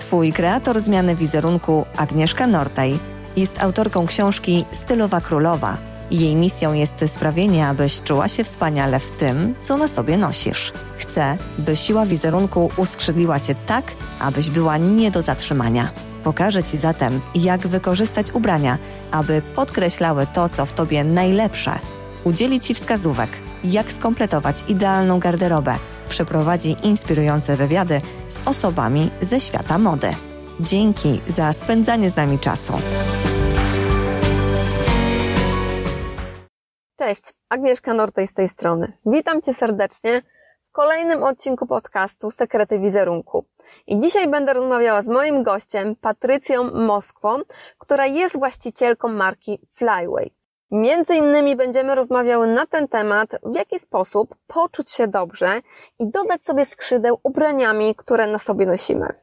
Twój kreator zmiany wizerunku, Agnieszka Nortaj, jest autorką książki Stylowa Królowa. Jej misją jest sprawienie, abyś czuła się wspaniale w tym, co na sobie nosisz. Chcę, by siła wizerunku uskrzydliła cię tak, abyś była nie do zatrzymania. Pokażę Ci zatem, jak wykorzystać ubrania, aby podkreślały to, co w Tobie najlepsze. Udzieli Ci wskazówek, jak skompletować idealną garderobę. Przeprowadzi inspirujące wywiady z osobami ze świata mody. Dzięki za spędzanie z nami czasu. Cześć, Agnieszka Nortej z tej strony. Witam Cię serdecznie w kolejnym odcinku podcastu Sekrety Wizerunku. I dzisiaj będę rozmawiała z moim gościem, Patrycją Moskwą, która jest właścicielką marki Flyway. Między innymi będziemy rozmawiały na ten temat, w jaki sposób poczuć się dobrze i dodać sobie skrzydeł ubraniami, które na sobie nosimy.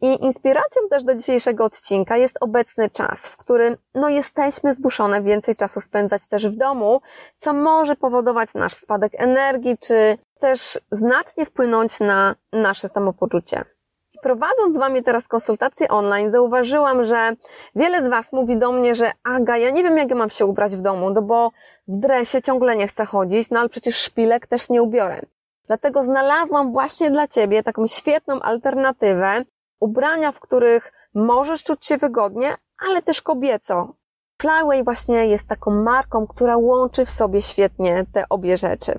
I inspiracją też do dzisiejszego odcinka jest obecny czas, w którym no, jesteśmy zmuszone więcej czasu spędzać też w domu, co może powodować nasz spadek energii, czy też znacznie wpłynąć na nasze samopoczucie. Prowadząc z Wami teraz konsultacje online, zauważyłam, że wiele z Was mówi do mnie, że Aga, ja nie wiem, jak ja mam się ubrać w domu, no bo w dresie ciągle nie chcę chodzić, no ale przecież szpilek też nie ubiorę. Dlatego znalazłam właśnie dla Ciebie taką świetną alternatywę, ubrania, w których możesz czuć się wygodnie, ale też kobieco. Flyway właśnie jest taką marką, która łączy w sobie świetnie te obie rzeczy.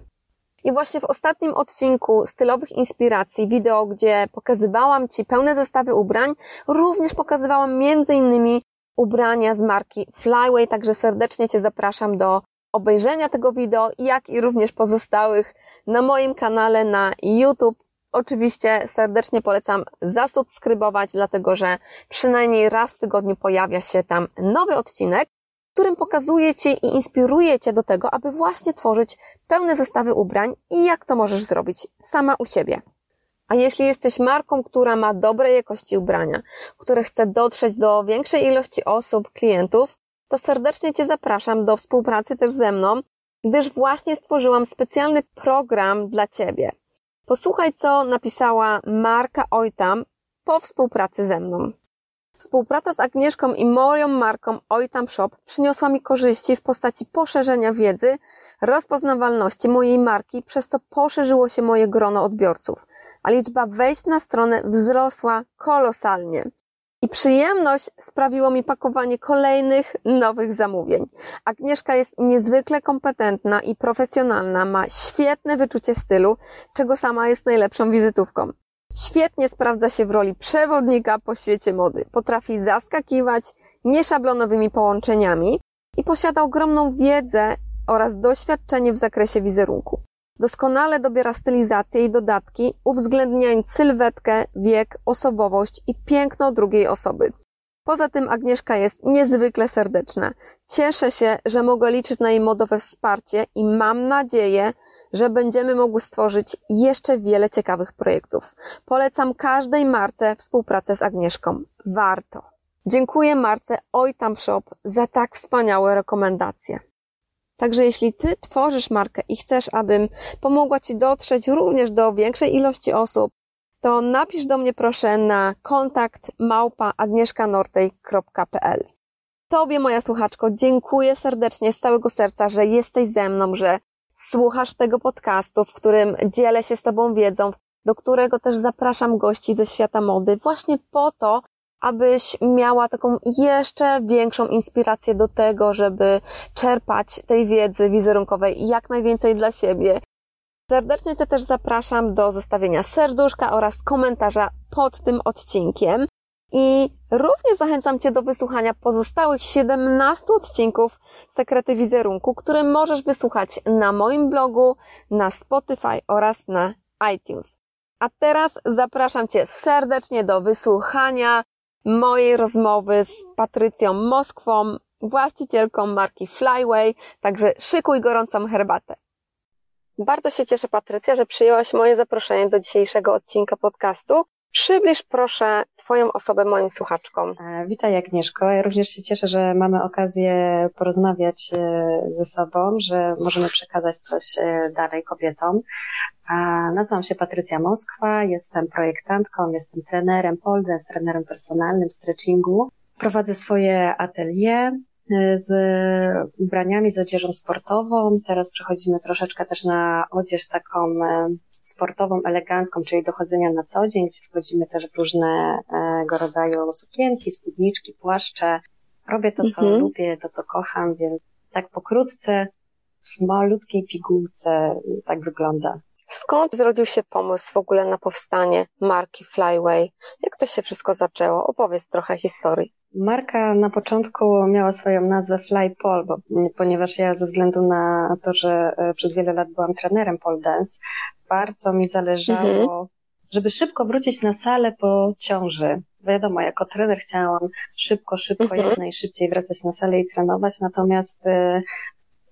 I właśnie w ostatnim odcinku stylowych inspiracji, wideo, gdzie pokazywałam Ci pełne zestawy ubrań, również pokazywałam innymi ubrania z marki Flyway, także serdecznie Cię zapraszam do obejrzenia tego wideo, jak i również pozostałych na moim kanale na YouTube. Oczywiście serdecznie polecam zasubskrybować, dlatego że przynajmniej raz w tygodniu pojawia się tam nowy odcinek którym pokazuje Cię i inspiruje Cię do tego, aby właśnie tworzyć pełne zestawy ubrań i jak to możesz zrobić sama u siebie. A jeśli jesteś marką, która ma dobrej jakości ubrania, które chce dotrzeć do większej ilości osób, klientów, to serdecznie Cię zapraszam do współpracy też ze mną, gdyż właśnie stworzyłam specjalny program dla Ciebie. Posłuchaj, co napisała Marka Ojtam po współpracy ze mną. Współpraca z Agnieszką i moją marką Oitam Shop przyniosła mi korzyści w postaci poszerzenia wiedzy, rozpoznawalności mojej marki, przez co poszerzyło się moje grono odbiorców, a liczba wejść na stronę wzrosła kolosalnie. I przyjemność sprawiło mi pakowanie kolejnych nowych zamówień. Agnieszka jest niezwykle kompetentna i profesjonalna, ma świetne wyczucie stylu, czego sama jest najlepszą wizytówką. Świetnie sprawdza się w roli przewodnika po świecie mody. Potrafi zaskakiwać nieszablonowymi połączeniami i posiada ogromną wiedzę oraz doświadczenie w zakresie wizerunku. Doskonale dobiera stylizację i dodatki, uwzględniając sylwetkę, wiek, osobowość i piękno drugiej osoby. Poza tym Agnieszka jest niezwykle serdeczna. Cieszę się, że mogę liczyć na jej modowe wsparcie i mam nadzieję, że będziemy mogły stworzyć jeszcze wiele ciekawych projektów. Polecam każdej marce współpracę z Agnieszką. Warto. Dziękuję marce Ojtam Shop za tak wspaniałe rekomendacje. Także jeśli Ty tworzysz markę i chcesz, abym pomogła Ci dotrzeć również do większej ilości osób, to napisz do mnie proszę na kontakt małpa agnieszkanortej.pl. Tobie, moja słuchaczko, dziękuję serdecznie z całego serca, że jesteś ze mną, że słuchasz tego podcastu, w którym dzielę się z Tobą wiedzą, do którego też zapraszam gości ze świata mody, właśnie po to, abyś miała taką jeszcze większą inspirację do tego, żeby czerpać tej wiedzy wizerunkowej jak najwięcej dla siebie. Serdecznie Cię też zapraszam do zostawienia serduszka oraz komentarza pod tym odcinkiem. I również zachęcam Cię do wysłuchania pozostałych 17 odcinków Sekrety Wizerunku, które możesz wysłuchać na moim blogu, na Spotify oraz na iTunes. A teraz zapraszam Cię serdecznie do wysłuchania mojej rozmowy z Patrycją Moskwą, właścicielką marki Flyway, także szykuj gorącą herbatę. Bardzo się cieszę, Patrycja, że przyjęłaś moje zaproszenie do dzisiejszego odcinka podcastu. Przybliż proszę Twoją osobę moim słuchaczkom. E, witaj Agnieszko. Ja również się cieszę, że mamy okazję porozmawiać e, ze sobą, że możemy przekazać coś e, dalej kobietom. Nazywam się Patrycja Moskwa, jestem projektantką, jestem trenerem pole trenerem personalnym stretchingu. Prowadzę swoje atelier z ubraniami, z odzieżą sportową. Teraz przechodzimy troszeczkę też na odzież taką sportową, elegancką, czyli dochodzenia na co dzień, gdzie wchodzimy też w różnego rodzaju sukienki, spódniczki, płaszcze. Robię to, co mhm. lubię, to, co kocham, więc tak pokrótce, w malutkiej pigułce tak wygląda. Skąd zrodził się pomysł w ogóle na powstanie marki Flyway? Jak to się wszystko zaczęło? Opowiedz trochę historii. Marka na początku miała swoją nazwę Fly Pole, bo, ponieważ ja ze względu na to, że e, przez wiele lat byłam trenerem pole dance, bardzo mi zależało, mhm. żeby szybko wrócić na salę po ciąży. Wiadomo, jako trener chciałam szybko, szybko, mhm. jak najszybciej wracać na salę i trenować, natomiast y,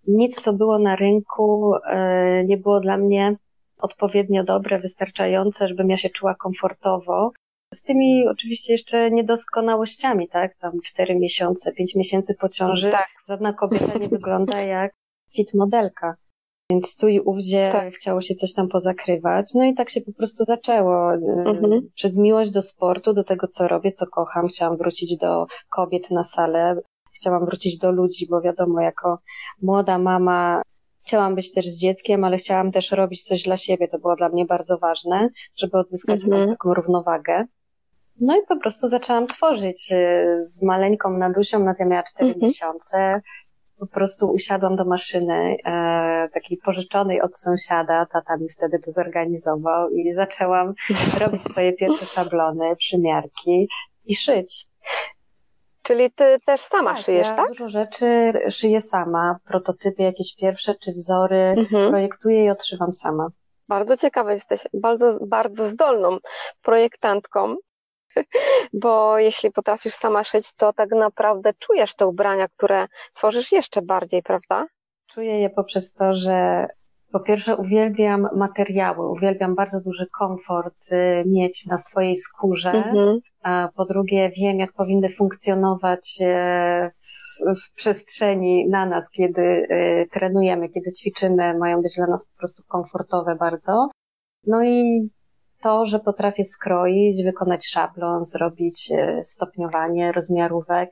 nic, co było na rynku, y, nie było dla mnie odpowiednio dobre, wystarczające, żebym ja się czuła komfortowo. Z tymi oczywiście jeszcze niedoskonałościami, tak? Tam cztery miesiące, pięć miesięcy po ciąży. Tak. Żadna kobieta nie wygląda jak fit modelka. Więc tu i ówdzie tak. chciało się coś tam pozakrywać. No i tak się po prostu zaczęło. Mhm. Przez miłość do sportu, do tego, co robię, co kocham, chciałam wrócić do kobiet na salę. Chciałam wrócić do ludzi, bo wiadomo, jako młoda mama chciałam być też z dzieckiem, ale chciałam też robić coś dla siebie. To było dla mnie bardzo ważne, żeby odzyskać mhm. jakąś taką równowagę. No i po prostu zaczęłam tworzyć y, z maleńką Nadusią, na tym miała 4 mhm. miesiące. Po prostu usiadłam do maszyny, e, takiej pożyczonej od sąsiada, tata mi wtedy to zorganizował i zaczęłam robić swoje pierwsze szablony, przymiarki i szyć. Czyli ty też sama tak, szyjesz, ja tak? dużo rzeczy szyję sama, prototypy jakieś pierwsze czy wzory, mhm. projektuję i odszywam sama. Bardzo ciekawa jesteś, bardzo, bardzo zdolną projektantką, bo jeśli potrafisz sama szyć, to tak naprawdę czujesz te ubrania, które tworzysz jeszcze bardziej, prawda? Czuję je poprzez to, że po pierwsze uwielbiam materiały, uwielbiam bardzo duży komfort y, mieć na swojej skórze, mhm. a po drugie wiem, jak powinny funkcjonować y, w, w przestrzeni na nas, kiedy y, trenujemy, kiedy ćwiczymy, mają być dla nas po prostu komfortowe bardzo. No i to, że potrafię skroić, wykonać szablon, zrobić e, stopniowanie rozmiarówek.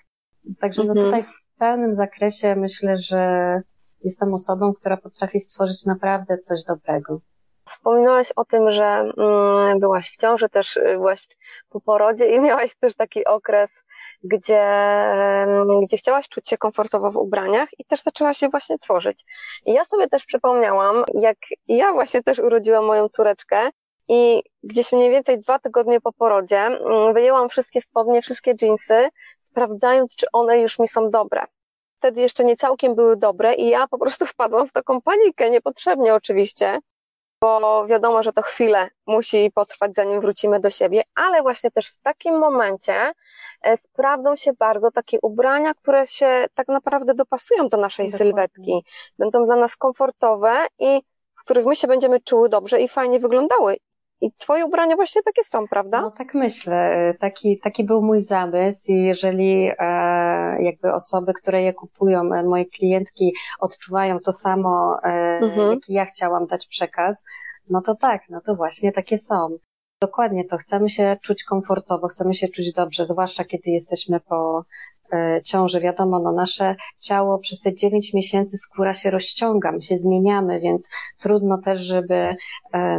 Także no mhm. tutaj w pełnym zakresie myślę, że jestem osobą, która potrafi stworzyć naprawdę coś dobrego. Wspominałaś o tym, że mm, byłaś w ciąży, też y, byłaś po porodzie i miałaś też taki okres, gdzie, gdzie chciałaś czuć się komfortowo w ubraniach i też zaczęłaś je właśnie tworzyć. I ja sobie też przypomniałam, jak ja właśnie też urodziłam moją córeczkę i gdzieś mniej więcej dwa tygodnie po porodzie mm, wyjęłam wszystkie spodnie, wszystkie dżinsy, sprawdzając, czy one już mi są dobre. Wtedy jeszcze nie całkiem były dobre i ja po prostu wpadłam w taką panikę, niepotrzebnie oczywiście, bo wiadomo, że to chwilę musi potrwać, zanim wrócimy do siebie, ale właśnie też w takim momencie e, sprawdzą się bardzo takie ubrania, które się tak naprawdę dopasują do naszej Dokładnie. sylwetki, będą dla nas komfortowe i w których my się będziemy czuły dobrze i fajnie wyglądały. I twoje ubrania właśnie takie są, prawda? No tak myślę. Taki, taki był mój zamysł i jeżeli e, jakby osoby, które je kupują, e, moje klientki odczuwają to samo, e, mhm. jaki ja chciałam dać przekaz, no to tak, no to właśnie takie są. Dokładnie to. Chcemy się czuć komfortowo, chcemy się czuć dobrze, zwłaszcza kiedy jesteśmy po ciąży. Wiadomo, no nasze ciało przez te 9 miesięcy skóra się rozciąga, my się zmieniamy, więc trudno też, żeby e,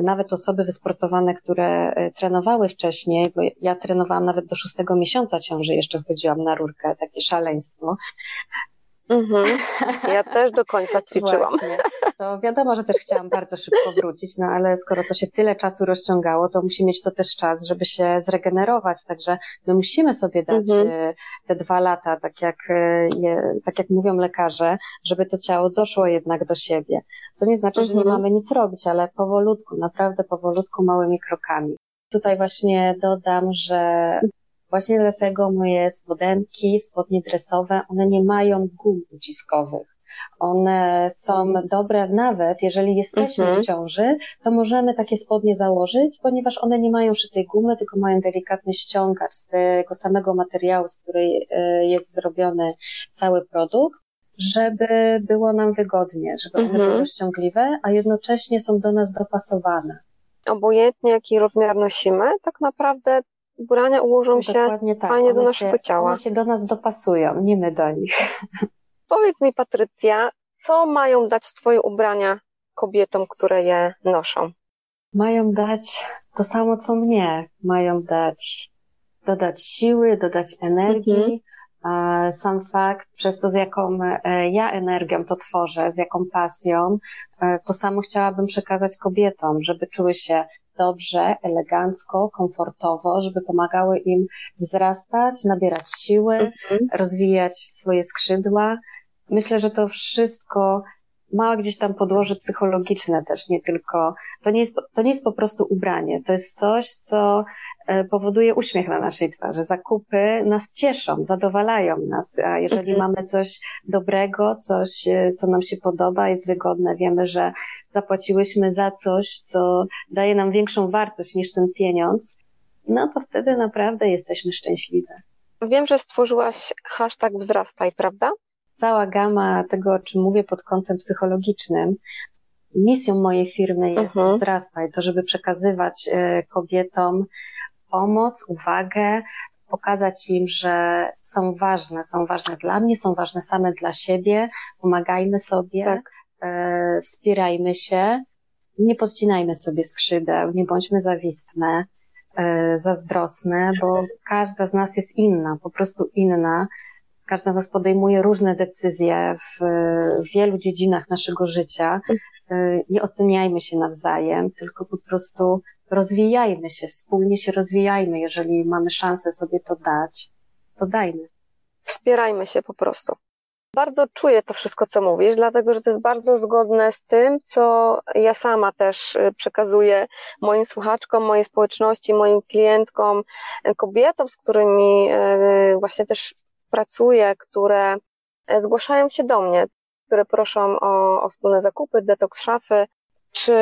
nawet osoby wysportowane, które e, trenowały wcześniej, bo ja trenowałam nawet do szóstego miesiąca ciąży, jeszcze wchodziłam na rurkę, takie szaleństwo, Mhm. Ja też do końca ćwiczyłam. Właśnie. To wiadomo, że też chciałam bardzo szybko wrócić, no ale skoro to się tyle czasu rozciągało, to musi mieć to też czas, żeby się zregenerować. Także my musimy sobie dać mhm. E, te dwa lata, tak jak, e, je, tak jak mówią lekarze, żeby to ciało doszło jednak do siebie. Co nie znaczy, mhm. że nie mhm. mamy nic robić, ale powolutku, naprawdę powolutku, małymi krokami. Tutaj właśnie dodam, że Właśnie dlatego moje spodenki, spodnie dresowe, one nie mają gum uciskowych. One są dobre nawet, jeżeli jesteśmy mhm. w ciąży, to możemy takie spodnie założyć, ponieważ one nie mają szytej gumy, tylko mają delikatny ściągacz z tego samego materiału, z której e, jest zrobiony cały produkt żeby było nam wygodnie, żeby one mhm. były ściągliwe, a jednocześnie są do nas dopasowane. Obojętnie jaki rozmiar nosimy, tak naprawdę ubrania ułożą się tak. fajnie one do naszego się, ciała. One się do nas dopasują, nie my do nich. Powiedz mi, Patrycja, co mają dać Twoje ubrania kobietom, które je noszą? Mają dać to samo, co mnie. Mają dać, dodać siły, dodać energii, mhm sam fakt, przez to z jaką e, ja energią to tworzę, z jaką pasją, e, to samo chciałabym przekazać kobietom, żeby czuły się dobrze, elegancko, komfortowo, żeby pomagały im wzrastać, nabierać siły, mhm. rozwijać swoje skrzydła. Myślę, że to wszystko ma gdzieś tam podłoże psychologiczne też, nie tylko, to nie jest, to nie jest po prostu ubranie, to jest coś, co e, powoduje uśmiech na naszej twarzy. Zakupy nas cieszą, zadowalają nas, a jeżeli mhm. mamy coś dobrego, coś, e, co nam się podoba, jest wygodne, wiemy, że zapłaciłyśmy za coś, co daje nam większą wartość niż ten pieniądz, no to wtedy naprawdę jesteśmy szczęśliwe. Wiem, że stworzyłaś hashtag wzrastaj, prawda? Cała gama tego, o czym mówię pod kątem psychologicznym. Misją mojej firmy jest mhm. wzrastaj, to żeby przekazywać e, kobietom pomoc, uwagę, pokazać im, że są ważne, są ważne dla mnie, są ważne same dla siebie, pomagajmy sobie, tak. e, wspierajmy się, nie podcinajmy sobie skrzydeł, nie bądźmy zawistne, e, zazdrosne, bo każda z nas jest inna, po prostu inna każda z nas podejmuje różne decyzje w, w wielu dziedzinach naszego życia. Y, nie oceniajmy się nawzajem, tylko po prostu rozwijajmy się, wspólnie się rozwijajmy. Jeżeli mamy szansę sobie to dać, to dajmy. Wspierajmy się po prostu. Bardzo czuję to wszystko, co mówisz, dlatego że to jest bardzo zgodne z tym, co ja sama też y, przekazuję moim słuchaczkom, mojej społeczności, moim klientkom, kobietom, z którymi właśnie też pracuję, które e, zgłaszają się do mnie, które proszą o, o wspólne zakupy, detoks szafy, czy,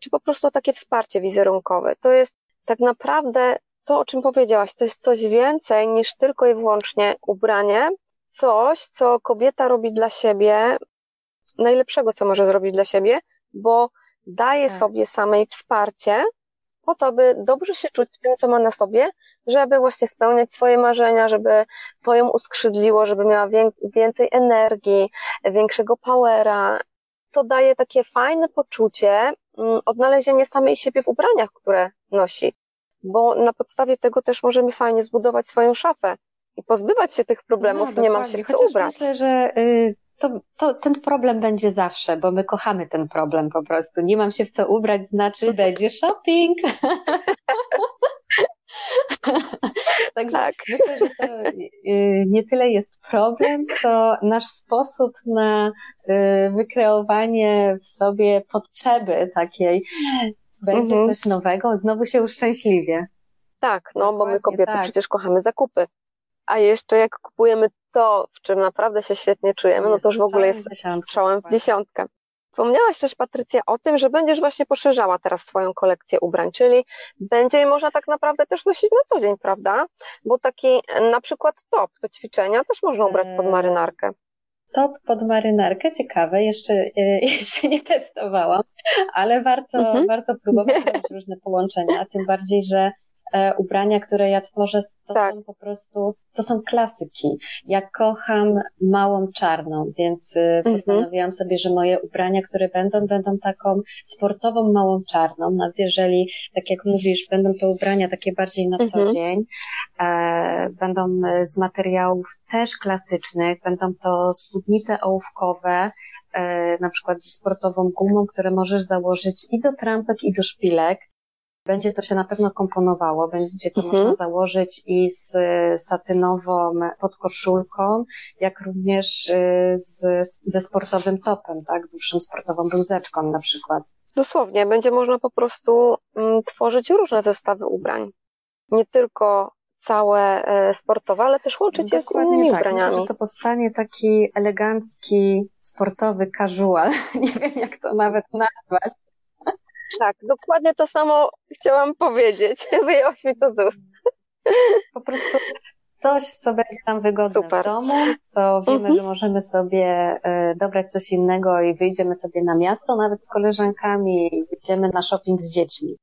czy po prostu takie wsparcie wizerunkowe. To jest tak naprawdę to, o czym powiedziałaś, to jest coś więcej niż tylko i wyłącznie ubranie, coś, co kobieta robi dla siebie, najlepszego, co może zrobić dla siebie, bo daje tak. sobie samej wsparcie po to, by dobrze się czuć w tym, co ma na sobie, żeby właśnie spełniać swoje marzenia, żeby to ją uskrzydliło, żeby miała więcej energii, większego powera. To daje takie fajne poczucie mm, odnalezienie samej siebie w ubraniach, które nosi, bo na podstawie tego też możemy fajnie zbudować swoją szafę i pozbywać się tych problemów, no, nie mam się w co ubrać. Myślę, że y, to, to, ten problem będzie zawsze, bo my kochamy ten problem po prostu. Nie mam się w co ubrać, znaczy będzie shopping. Także tak. myślę, że to y, nie tyle jest problem, co nasz sposób na y, wykreowanie w sobie potrzeby takiej. Będzie mhm. coś nowego, znowu się uszczęśliwie. Tak, no bo my kobiety tak. przecież kochamy zakupy. A jeszcze jak kupujemy to, w czym naprawdę się świetnie czujemy, no to już w ogóle jest strzałem w dziesiątkę. Wspomniałaś też, Patrycja, o tym, że będziesz właśnie poszerzała teraz swoją kolekcję ubrań, czyli będzie je można tak naprawdę też nosić na co dzień, prawda? Bo taki na przykład top do ćwiczenia też można ubrać pod marynarkę. Top pod marynarkę, ciekawe, jeszcze, e, jeszcze nie testowałam, ale warto, mhm. warto próbować różne połączenia, tym bardziej, że ubrania, które ja tworzę, to tak. są po prostu, to są klasyki. Ja kocham małą czarną, więc y, mhm. postanowiłam sobie, że moje ubrania, które będą, będą taką sportową małą czarną. Nawet jeżeli, tak jak mówisz, będą to ubrania takie bardziej na co mhm. dzień, e, będą z materiałów też klasycznych, będą to spódnice ołówkowe, e, na przykład ze sportową gumą, które możesz założyć i do trampek, i do szpilek. Będzie to się na pewno komponowało, będzie to mhm. można założyć i z satynową podkoszulką, jak również y, z, ze sportowym topem, tak, dłuższą sportową bluzeczką na przykład. Dosłownie, będzie można po prostu mm, tworzyć różne zestawy ubrań. Nie tylko całe e, sportowe, ale też łączyć je z innymi tak. ubraniami. Myślę, że to powstanie taki elegancki, sportowy casual. Nie wiem, jak to nawet nazwać. Tak, dokładnie to samo chciałam powiedzieć. Wyjęłaś mi to z ust. Po prostu coś, co będzie nam wygodne Super. w domu, co wiemy, mhm. że możemy sobie e, dobrać coś innego i wyjdziemy sobie na miasto, nawet z koleżankami, i idziemy na shopping z dziećmi.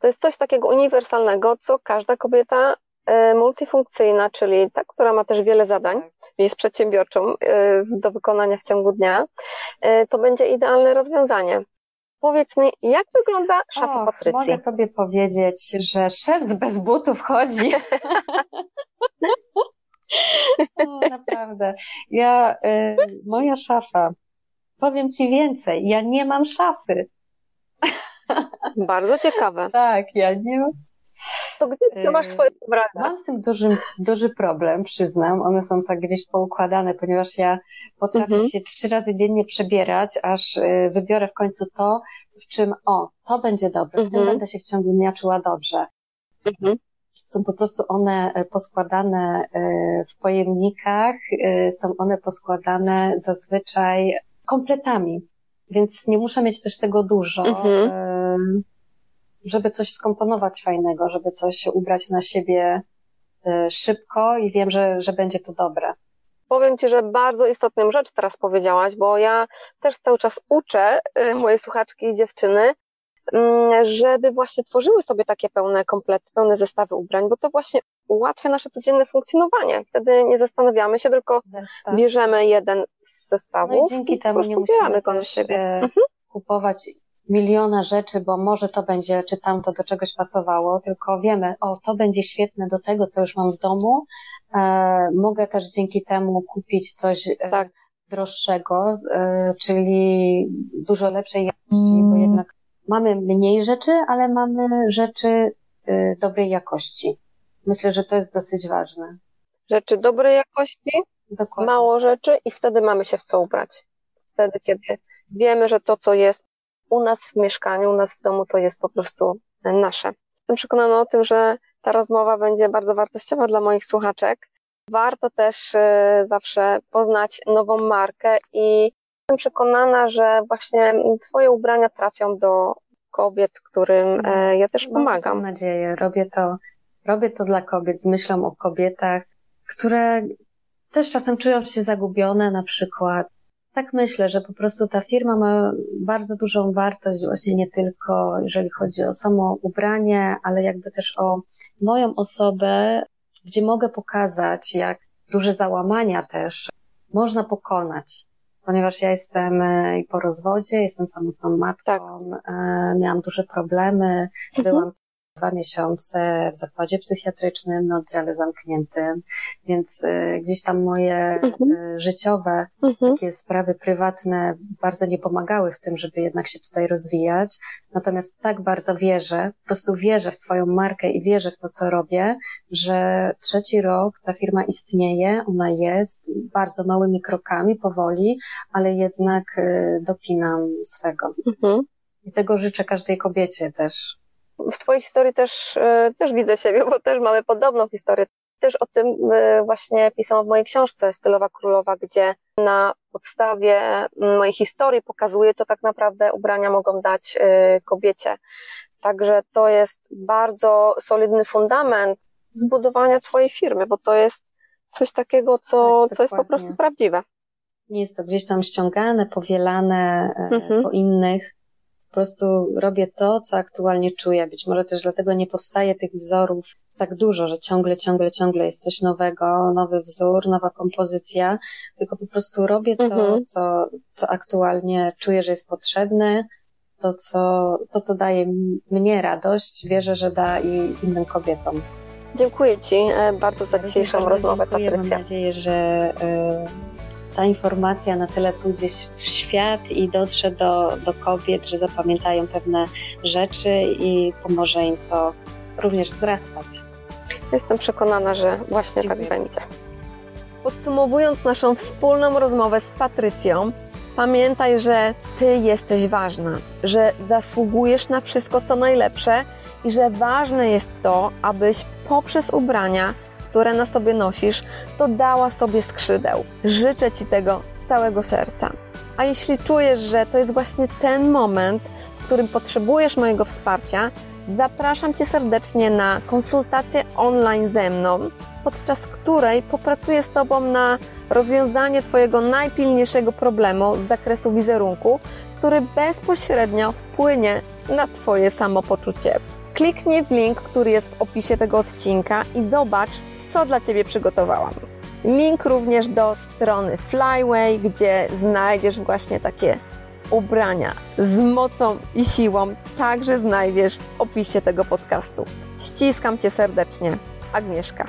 To jest coś takiego uniwersalnego, co każda kobieta e, multifunkcyjna, czyli ta, która ma też wiele zadań, tak. jest przedsiębiorczą e, do wykonania w ciągu dnia, to będzie idealne rozwiązanie. Powiedz mi, jak wygląda szafa Och, Patrycji? Mogę Tobie powiedzieć, że szef z bez butów chodzi. naprawdę. Ja, y, moja szafa, powiem Ci więcej, ja nie mam szafy. Bardzo ciekawe. tak, ja nie mam. To gdzie ty masz y, swoje ubrania? Mam z tym duży, duży problem, przyznam. One są tak gdzieś poukładane, ponieważ ja potrafię mhm. się trzy razy dziennie przebierać, aż y, wybiorę w końcu to, w czym, o, to będzie dobre, w tym mhm. będę się w ciągu dnia czuła dobrze. Mhm. Są po prostu one e, poskładane e, w pojemnikach, są one poskładane zazwyczaj kompletami, więc nie muszę mieć też tego dużo, mhm. Żeby coś skomponować fajnego, żeby coś ubrać na siebie szybko i wiem, że, że będzie to dobre. Powiem Ci, że bardzo istotną rzecz teraz powiedziałaś, bo ja też cały czas uczę moje słuchaczki i dziewczyny, Mm, żeby właśnie tworzyły sobie takie pełne komplety, pełne zestawy ubrań, bo to właśnie ułatwia nasze codzienne funkcjonowanie. Wtedy nie zastanawiamy się, tylko Zestaw. bierzemy jeden z zestawów. No i dzięki temu nie musimy też e, mhm. kupować miliona rzeczy, bo może to będzie, czy tam to do czegoś pasowało, tylko wiemy, o, to będzie świetne do tego, co już mam w domu. E, mogę też dzięki temu kupić coś e, tak. droższego, e, czyli dużo lepszej jakości, mm. bo jednak mamy mniej rzeczy, ale mamy rzeczy y, dobrej jakości. Myślę, że to jest dosyć ważne. Rzeczy dobrej jakości, Dokładnie. mało rzeczy i wtedy mamy się w co ubrać. Wtedy, kiedy wiemy, że to, co jest u nas w mieszkaniu, u nas w domu, to jest po prostu nasze. Jestem przekonana o tym, że ta rozmowa będzie bardzo wartościowa dla moich słuchaczek. Warto też y, zawsze poznać nową markę i Jestem przekonana, że właśnie Twoje ubrania trafią do kobiet, którym e, ja też pomagam. Mam nadzieję. Robię to, robię to dla kobiet z myślą o kobietach, które też czasem czują się zagubione na przykład. Tak myślę, że po prostu ta firma ma bardzo dużą wartość właśnie nie tylko jeżeli chodzi o samo ubranie, ale jakby też o moją osobę, gdzie mogę pokazać, jak duże załamania też można pokonać ponieważ ja jestem e, i po rozwodzie, jestem samotną matką, tak. E, miałam duże problemy, mhm. byłam dwa miesiące w zakładzie psychiatrycznym na oddziale zamkniętym, więc y, gdzieś tam moje mhm. Y, życiowe, mhm. takie sprawy prywatne bardzo nie pomagały w tym, żeby jednak się tutaj rozwijać. Natomiast tak bardzo wierzę, po prostu wierzę w swoją markę i wierzę w to, co robię, że trzeci rok ta firma istnieje, ona jest bardzo małymi krokami, powoli, ale jednak y, dopinam swego. Mhm. I tego życzę każdej kobiecie też w Twojej historii też, e, też widzę siebie, bo też mamy podobną historię. Też o tym e, właśnie pisałam w mojej książce Stylowa Królowa, gdzie na podstawie mojej historii pokazuję, co tak naprawdę ubrania mogą dać e, kobiecie. Także to jest bardzo solidny fundament zbudowania Twojej firmy, bo to jest coś takiego, co, tak, co jest po prostu prawdziwe. Nie jest to gdzieś tam ściągane, powielane mhm. po innych po prostu robię to, co aktualnie czuję. Być może też dlatego nie powstaje tych wzorów tak dużo, że ciągle, ciągle, ciągle jest coś nowego, nowy wzór, nowa kompozycja, tylko po prostu robię to, mhm. co, co aktualnie czuję, że jest potrzebne, to co, to, co daje mnie radość, wierzę, że da i innym kobietom. Dziękuję Ci e, bardzo za dzisiejszą rozmowę, dziękuję. Patrycja. Mam nadzieję, że e, ta informacja na tyle pójdzie w świat i dotrze do, do kobiet, że zapamiętają pewne rzeczy i pomoże im to również wzrastać. Jestem przekonana, że właśnie tak Dziękuję. tak będzie. Podsumowując naszą wspólną rozmowę z Patrycją, pamiętaj, że Ty jesteś ważna, że zasługujesz na wszystko, co najlepsze i że ważne jest to, abyś poprzez ubrania, które na sobie nosisz, dodała sobie skrzydeł. Życzę Ci tego z całego serca. A jeśli czujesz, że to jest właśnie ten moment, w którym potrzebujesz mojego wsparcia, zapraszam Cię serdecznie na konsultację online ze mną, podczas której popracuję z Tobą na rozwiązanie Twojego najpilniejszego problemu z zakresu wizerunku, który bezpośrednio wpłynie na Twoje samopoczucie. Kliknij w link, który jest w opisie tego odcinka i zobacz, co dla Ciebie przygotowałam. Link również do strony Flyway, gdzie znajdziesz właśnie takie ubrania z mocą i siłą, także znajdziesz w opisie tego podcastu. Ściskam Cię serdecznie. Agnieszka.